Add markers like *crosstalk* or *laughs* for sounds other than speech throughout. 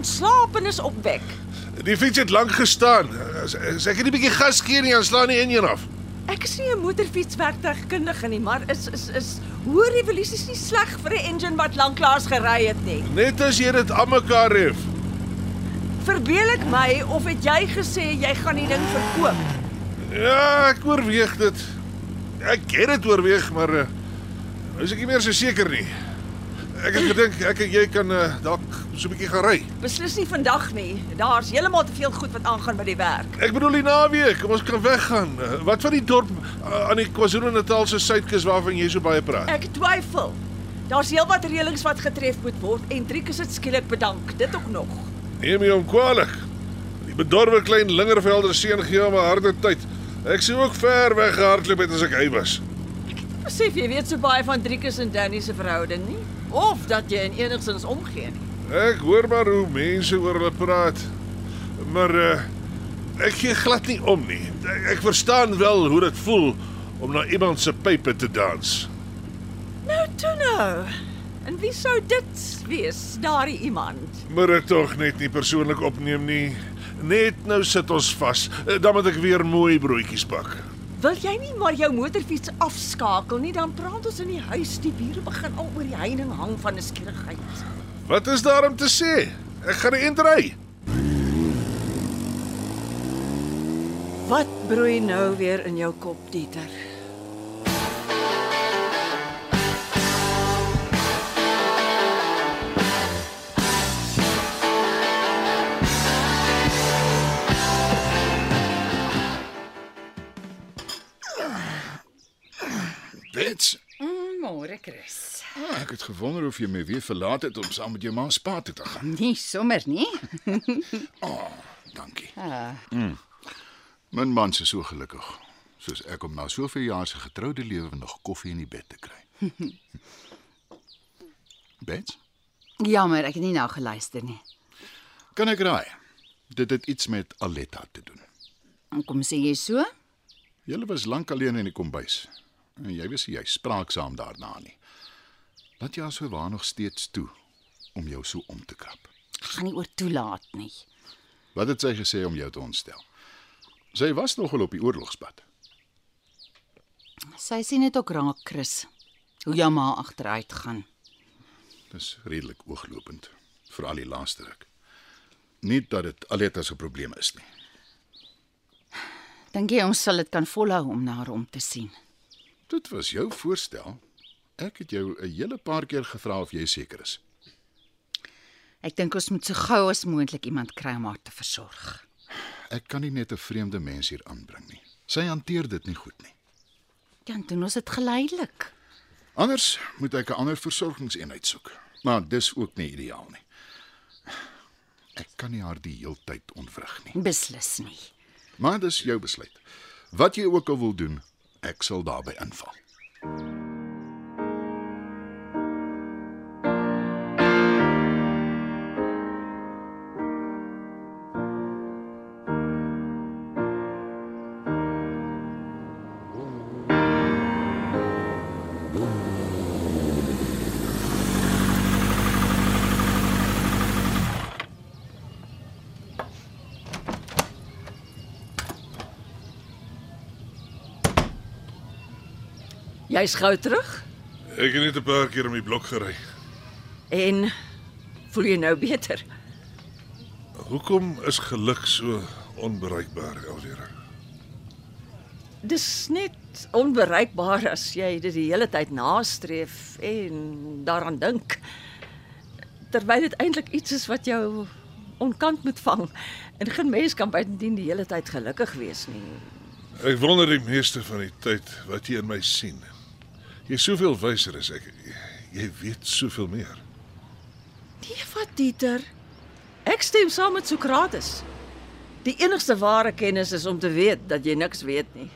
Ontslapenis opwek. Die fiets het lank gestaan. As, as ek net 'n bietjie gas gee dan slaan die enjin af. Ek is nie 'n motorfietswerktuigkundige nie, maar is is is hoë revolusies nie sleg vir 'n engine wat lanklaas gery het nie. Net as jy dit aan mekaar hef. Verbeel ek my of het jy gesê jy gaan die ding verkoop? Ja, ek oorweeg dit. Ek het dit oorweeg, maar uh, is ek nie meer so seker nie. Ek het gedink ek en jy kan uh, dalk so 'n bietjie gaan ry. Beslis nie vandag nie. Daar's heeltemal te veel goed wat aangaan by die werk. Ek bedoel die naweek, ons kan weggaan. Wat van die dorp uh, aan die KwaZulu-Natal se suidkus waarvan jy so baie praat? Ek twyfel. Daar's heelwat reëlings wat getref moet word en Trikus het skielik bedank. Dit ook nog. Neem my hom kwalik. Die bedorwe klein Lingervelder seun gee hom 'n harde tyd. Ek sou ook ver weg gehardloop het as ek hy was. Besef jy weet so baie van Trikus en Danny se verhouding nie? Of dat jy in enigsins omgee nie. Ek hoor maar hoe mense oor hulle praat. Maar uh, ek gee glad nie om nie. Ek, ek verstaan wel hoe dit voel om na iemand se pype te dans. Nou toe nou. En wie sou dit wees, daardie iemand? Maar dit tog net nie persoonlik opneem nie. Net nou sit ons vas. Eh, Dan moet ek weer mooi broodjies bak. Wil jy nie maar jou motorfiets afskakel nie, dan praat ons in die huis. Die bure begin al oor die heining hang van nuuskierigheid. Wat is daar om te sê? Ek gaan eintry. Wat broei nou weer in jou kop, Dieter? Gewonder of jy my weer verlaat het om saam met jou ma spa toe te gaan. Nie sommer nie. *laughs* Dankie. Ah, My man is so gelukkig. Soos ek om na soveel jaar se getroude lewe nog koffie in die bed te kry. *laughs* Bets, jammer, ek het nie nou geluister nie. kan ek raai? Dit het iets met Aletta te doen. En Kom sê jy so? Julle was lank alleen in die kombuis. En jy was jy spraaksaam daarna nie. Laat jy so waar nog steeds toe om jou so om te krap. Ek gaan nie oor toelaat nie. Wat het sy gesê om jou te ontstel? Sy was nogal op die oorlogspad. Sy sien dit ook raak, Chris. Hoe jou ma agteruit gaan. Dis redelik ooglopend, veral die laaste ruk. Nie dat dit Aletta se probleem is nie. Dink jy ons sal dit kan volhou om na haar om te sien? Dit was jou voorstel. Ek het jou 'n hele paar keer gevra of jy seker is. Ek dink ons moet so gou as moontlik iemand kry om haar te versorg. Ek kan nie net 'n vreemde mens hier aanbring nie. Sy hanteer dit nie goed nie. Dan doen ons dit geleidelik. Anders moet ek 'n ander versorgingseenheid soek. Maar dis ook nie ideaal nie. Ek kan nie haar die heeltyd onvrug nie. Beslis nie. Maar dis jou besluit. Wat jy ook al wil doen, ek sal daarbey inval. Jy's gou terug Ek het net 'n paar keer om die blok gery. en voel jy nou beter? Hoekom is geluk so onbereikbaar, Elvira? Dis net onbereikbaar as jy dit die hele tyd nastreef en daaraan dink. Terwyl dit eintlik iets is wat jou onkant moet vang. En geen mens kan buitendien die hele tyd gelukkig wees nie. Ek wonder die meeste van die tyd wat jy in my sien. Jy's soveel wyser as ek. jy weet soveel meer. Nee, wat Dieter? Ek stem saam met Sokrates. Die enigste ware kennis is om te weet dat jy niks weet nie.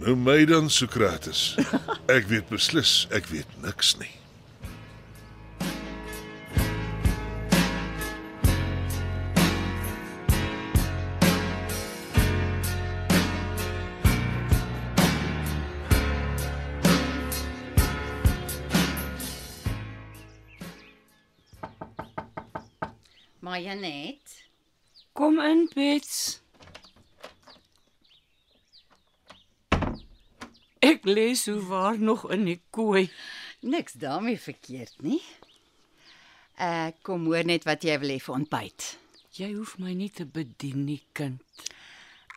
Nou my dan Sokrates. *laughs* Ek weet beslis, ek weet niks nie. Janet, Kom in, Bets. Ek lees hoe waar nog in die kooi. niks daarmee verkeerd nie. Ek kom hoor net wat jy wil hê vir ontbyt. Jy hoef my nie te bedien nie, kind.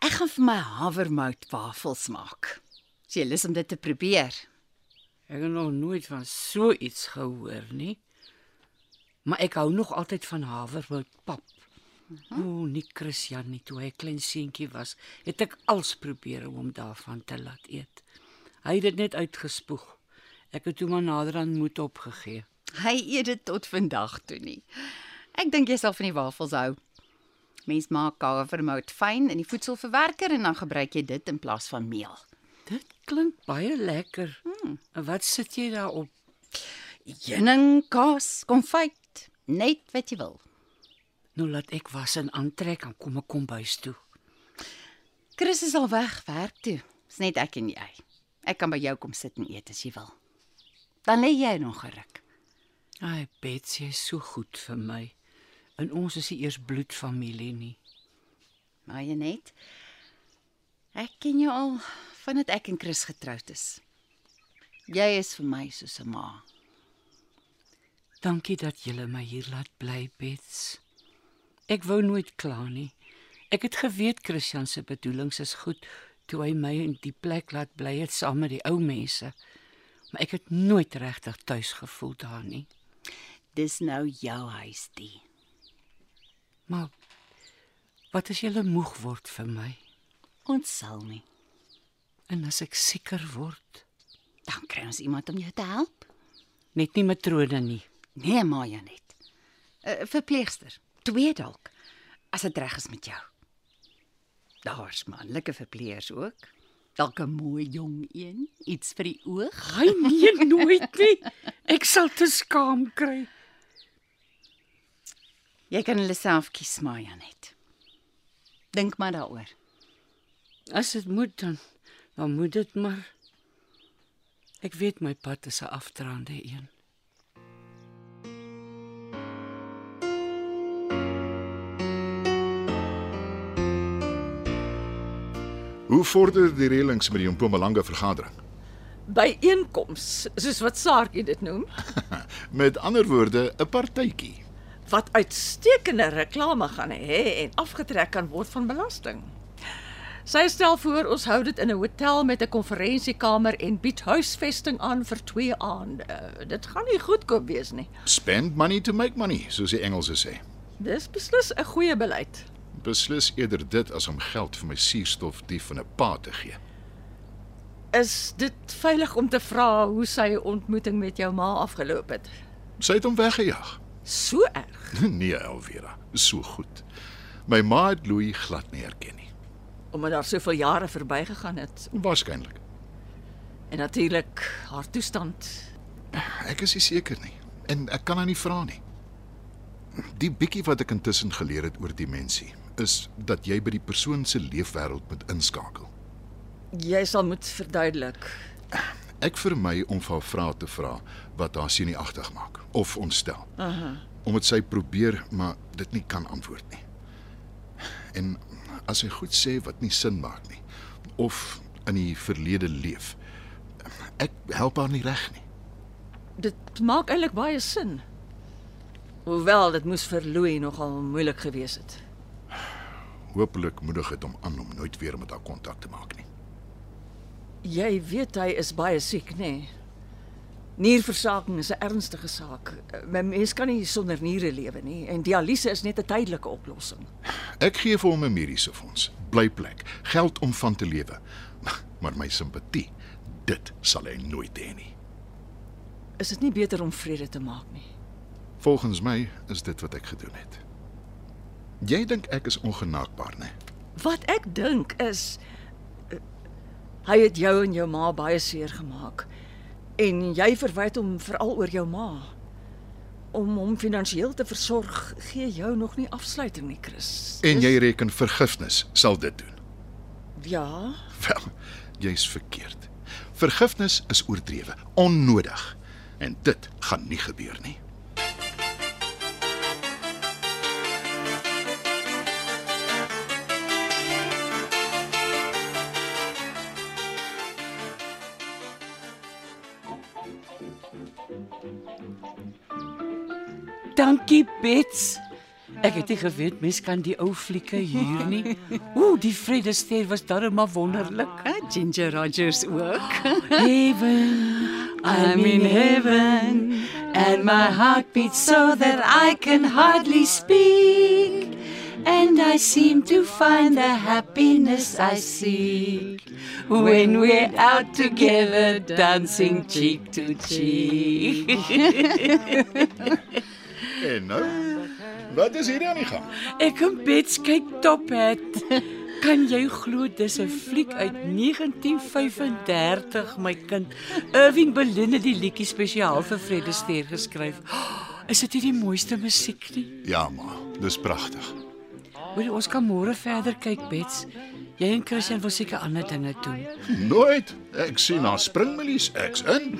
Ek gaan vir my havermout wafels maak. As jy lus om dit te probeer. Ek het nog nooit van so iets gehoor nie. Maar ek hou nog altyd van havermoutpap. O, nie Christian nie, toe hy 'n klein seentjie was, het ek als probeer om hom daarvan te laat eet. Hy het dit net uitgespoeg. Ek het toe maar naderhand moed opgegee. Hy eet dit tot vandag toe nie. Ek dink jy sal van die wafels hou. Mens maak havermout fyn in die voedselverwerker en dan gebruik jy dit in plaas van meel. Dit klink baie lekker. Hmm. En wat sit jy daarop? Heuning, kaas, konfyt, net wat jy wil. Nou laat ek was en aantrek en kom ek kom bys toe. Chris is al weg werk toe. Dis net ek en jy. Ek kan by jou kom sit en eet as jy wil. Dan lê jy nog geruk. Ai, Betsy is so goed vir my. En ons is nie eers bloedfamilie nie. Maar jy net Ek ken jou al vandat ek en Chris getroud is. Jy is vir my soos 'n ma. Dankie dat jy my hier laat bly, Bets. Ek wou nooit kla nie. Ek het geweet Christian se bedoelings is goed toe hy my in die plek laat bly het saam met die ou mense. Maar ek het nooit regtig tuis gevoel daar nie. Dis nou jou huis, die. Maar wat as jy moeg word vir my? Ons sal nie. En as ek sieker word, Dan kry ons iemand om jou te help. net nie matrone nie. Nee, maar jy net. 'n uh, Verpleegster, twee dalk. As dit reg is met jou. Daar's manlike verpleegers ook. Dalk 'n mooi jong een, iets vir die oog. Hy nee nooit nie. Ek sal te skaam kry. Jy kan hulle self kies, maar jy net. Dink maar daaroor. As dit moet dan, dan moet dit maar. Ek weet my pad is 'n afdraande een. Hoe vorder die reëlings met die Mpumalanga vergadering? By einkoms, soos wat Saartjie dit noem, *laughs* Met ander woorde, 'n partytjie. wat uitstekende reklame gaan hê en afgetrek kan word van belasting. Sy stel voor ons hou dit in 'n hotel met 'n konferensiekamer en bied huisvesting aan vir 2 aande. Dit gaan nie goedkoop wees nie. Spend money to make money, soos die Engelse sê. Dis beslis 'n goeie beleid. Beslis eerder dit as om geld vir my suurstofdief van 'n pa te gee. Is dit veilig om te vra hoe sy ontmoeting met jou ma afgeloop het? Sy het hom weggejaag. So erg, *laughs* Nee, Elvira, so goed. My ma het Louis glad nie herken nie. omdat daar soveel jare verbygegaan het Waarskynlik. en natuurlik haar toestand. Ek is nie seker nie en ek kan haar nie vra nie. Die bietjie wat ek intussen geleer het oor dimensie is dat jy by die persoon se leefwêreld moet inskakel. Jy sal moet verduidelik. Ek vermy om haar vrae te vra wat haar sienieagtig maak of ontstel. Aha. Omdat sy probeer maar dit nie kan antwoord nie. En as sy goed sê wat nie sin maak nie of in die verlede leef, ek help haar nie reg nie. Dit maak eintlik baie sin. Hoewel dit moes vir Louis nogal moeilik gewees het. Hoopelik moedig dit hom aan om nooit weer met haar kontak te maak nie. Jy weet hy is baie siek, nê? Nee. Nierversaking is 'n ernstige saak. 'n Mens kan nie sonder niere lewe nie en dialyse is net 'n tydelike oplossing. Ek gee vir hom 'n mediese fonds, blyplek, geld om van te lewe. *laughs* Maar my simpatie, dit sal hy nooit hê nie. is dit nie beter om vrede te maak nie? Volgens my is dit wat ek gedoen het. Jy dink ek is ongenaakbaar, né? Wat ek dink is uh, hy het jou en jou ma baie seer gemaak. En jy verwyd hom veral oor jou ma. Om hom finansiëel te versorg, gee jou nog nie afsluiting nie, Chris. En jy reken vergifnis sal dit doen. Ja, Wel, jy's verkeerd. Vergifnis is oordrewe, onnodig. En dit gaan nie gebeur nie. Dankie, Bets. Ek het nie geweet mens kan die ou flieke huur nie. *laughs* Ooh, die Vredester was darem maar wonderlik. Ah, Ginger Rogers ook. *laughs* Heaven, I'm in heaven, and my heart beats so that I can hardly speak. And I seem to find the happiness I seek when we're out together dancing cheek to cheek. *laughs* En nou, wat is hier aan die gang? Ek en Bets kyk Top Hat. Kan jy glo dis 'n fliek uit 1935, my kind? Irving Berlin het die liedjie spesiaal vir Fred Astaire geskryf. *gasps* Is dit nie die mooiste musiek nie? Ja, ma, dis pragtig. Wil ons kan môre verder kyk, Bets? Jy en Christian wil seker ander dinge doen. Nooit. Ek sien na springmelies ek's in.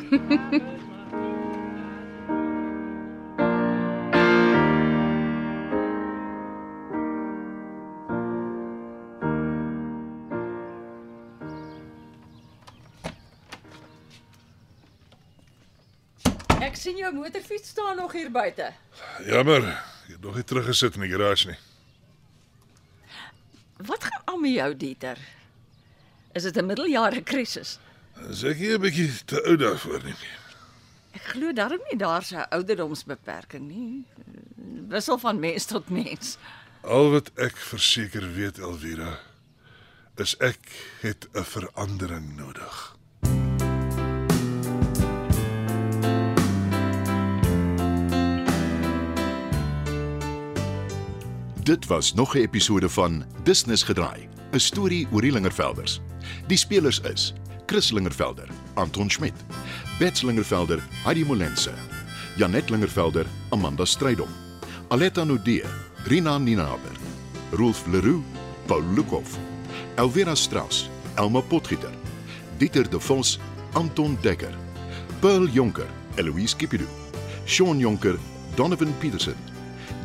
ek sien jou motorfiets staan nog hier buite. Jammer, ek het nog nie teruggesit in die garage nie. Wat gaan aan met jou, Dieter? Is dit 'n middeljare krisis? Is ek hier 'n bietjie te oud daarvoor nie. Ek glo darm nie daar's 'n ouderdomsbeperking nie. Wissel van mens tot mens. Al wat ek verseker weet, Elvira, is ek het 'n verandering nodig. Dit was nog 'n episode van Business gedraai, 'n storie oor die Lingervelders. Die spelers is Chris Lingervelder, Anton Schmidt, Bets Lingervelder, Heidi Molense, Janet Lingervelder, Amanda Strydom, Aletta Nudee, Rina Ninaber, Rolf Leroux, Paul Lukhof, Elvira Strauss, Elma Potgieter, Dieter De Vos, Anton Dekker, Pearl Jonker, Eloise Kipidu, Shaun Jonker, Donovan Petersen,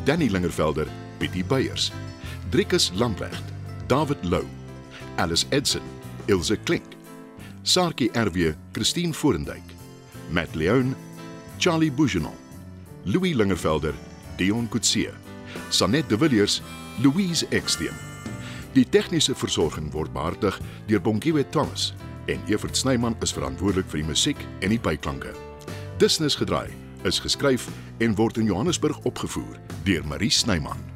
Danny Lingervelder, Pietie Beyers, Driekus Lamprecht, David Lou, Alice Edson, Ilse Klink, Sarkie RW, Christine Forendyk, Matt Leon, Charlie Bougenon, Louis Lingervelder, Dion Coetzee, Sanet de Villiers, Louise Eksteen. Die tegniese versorging word behartig deur Bongiwe Thomas en Evert Snyman is verantwoordelik vir die musiek en die byklanke. Business gedraai is geskryf en word in Johannesburg opgevoer deur Marie Snyman.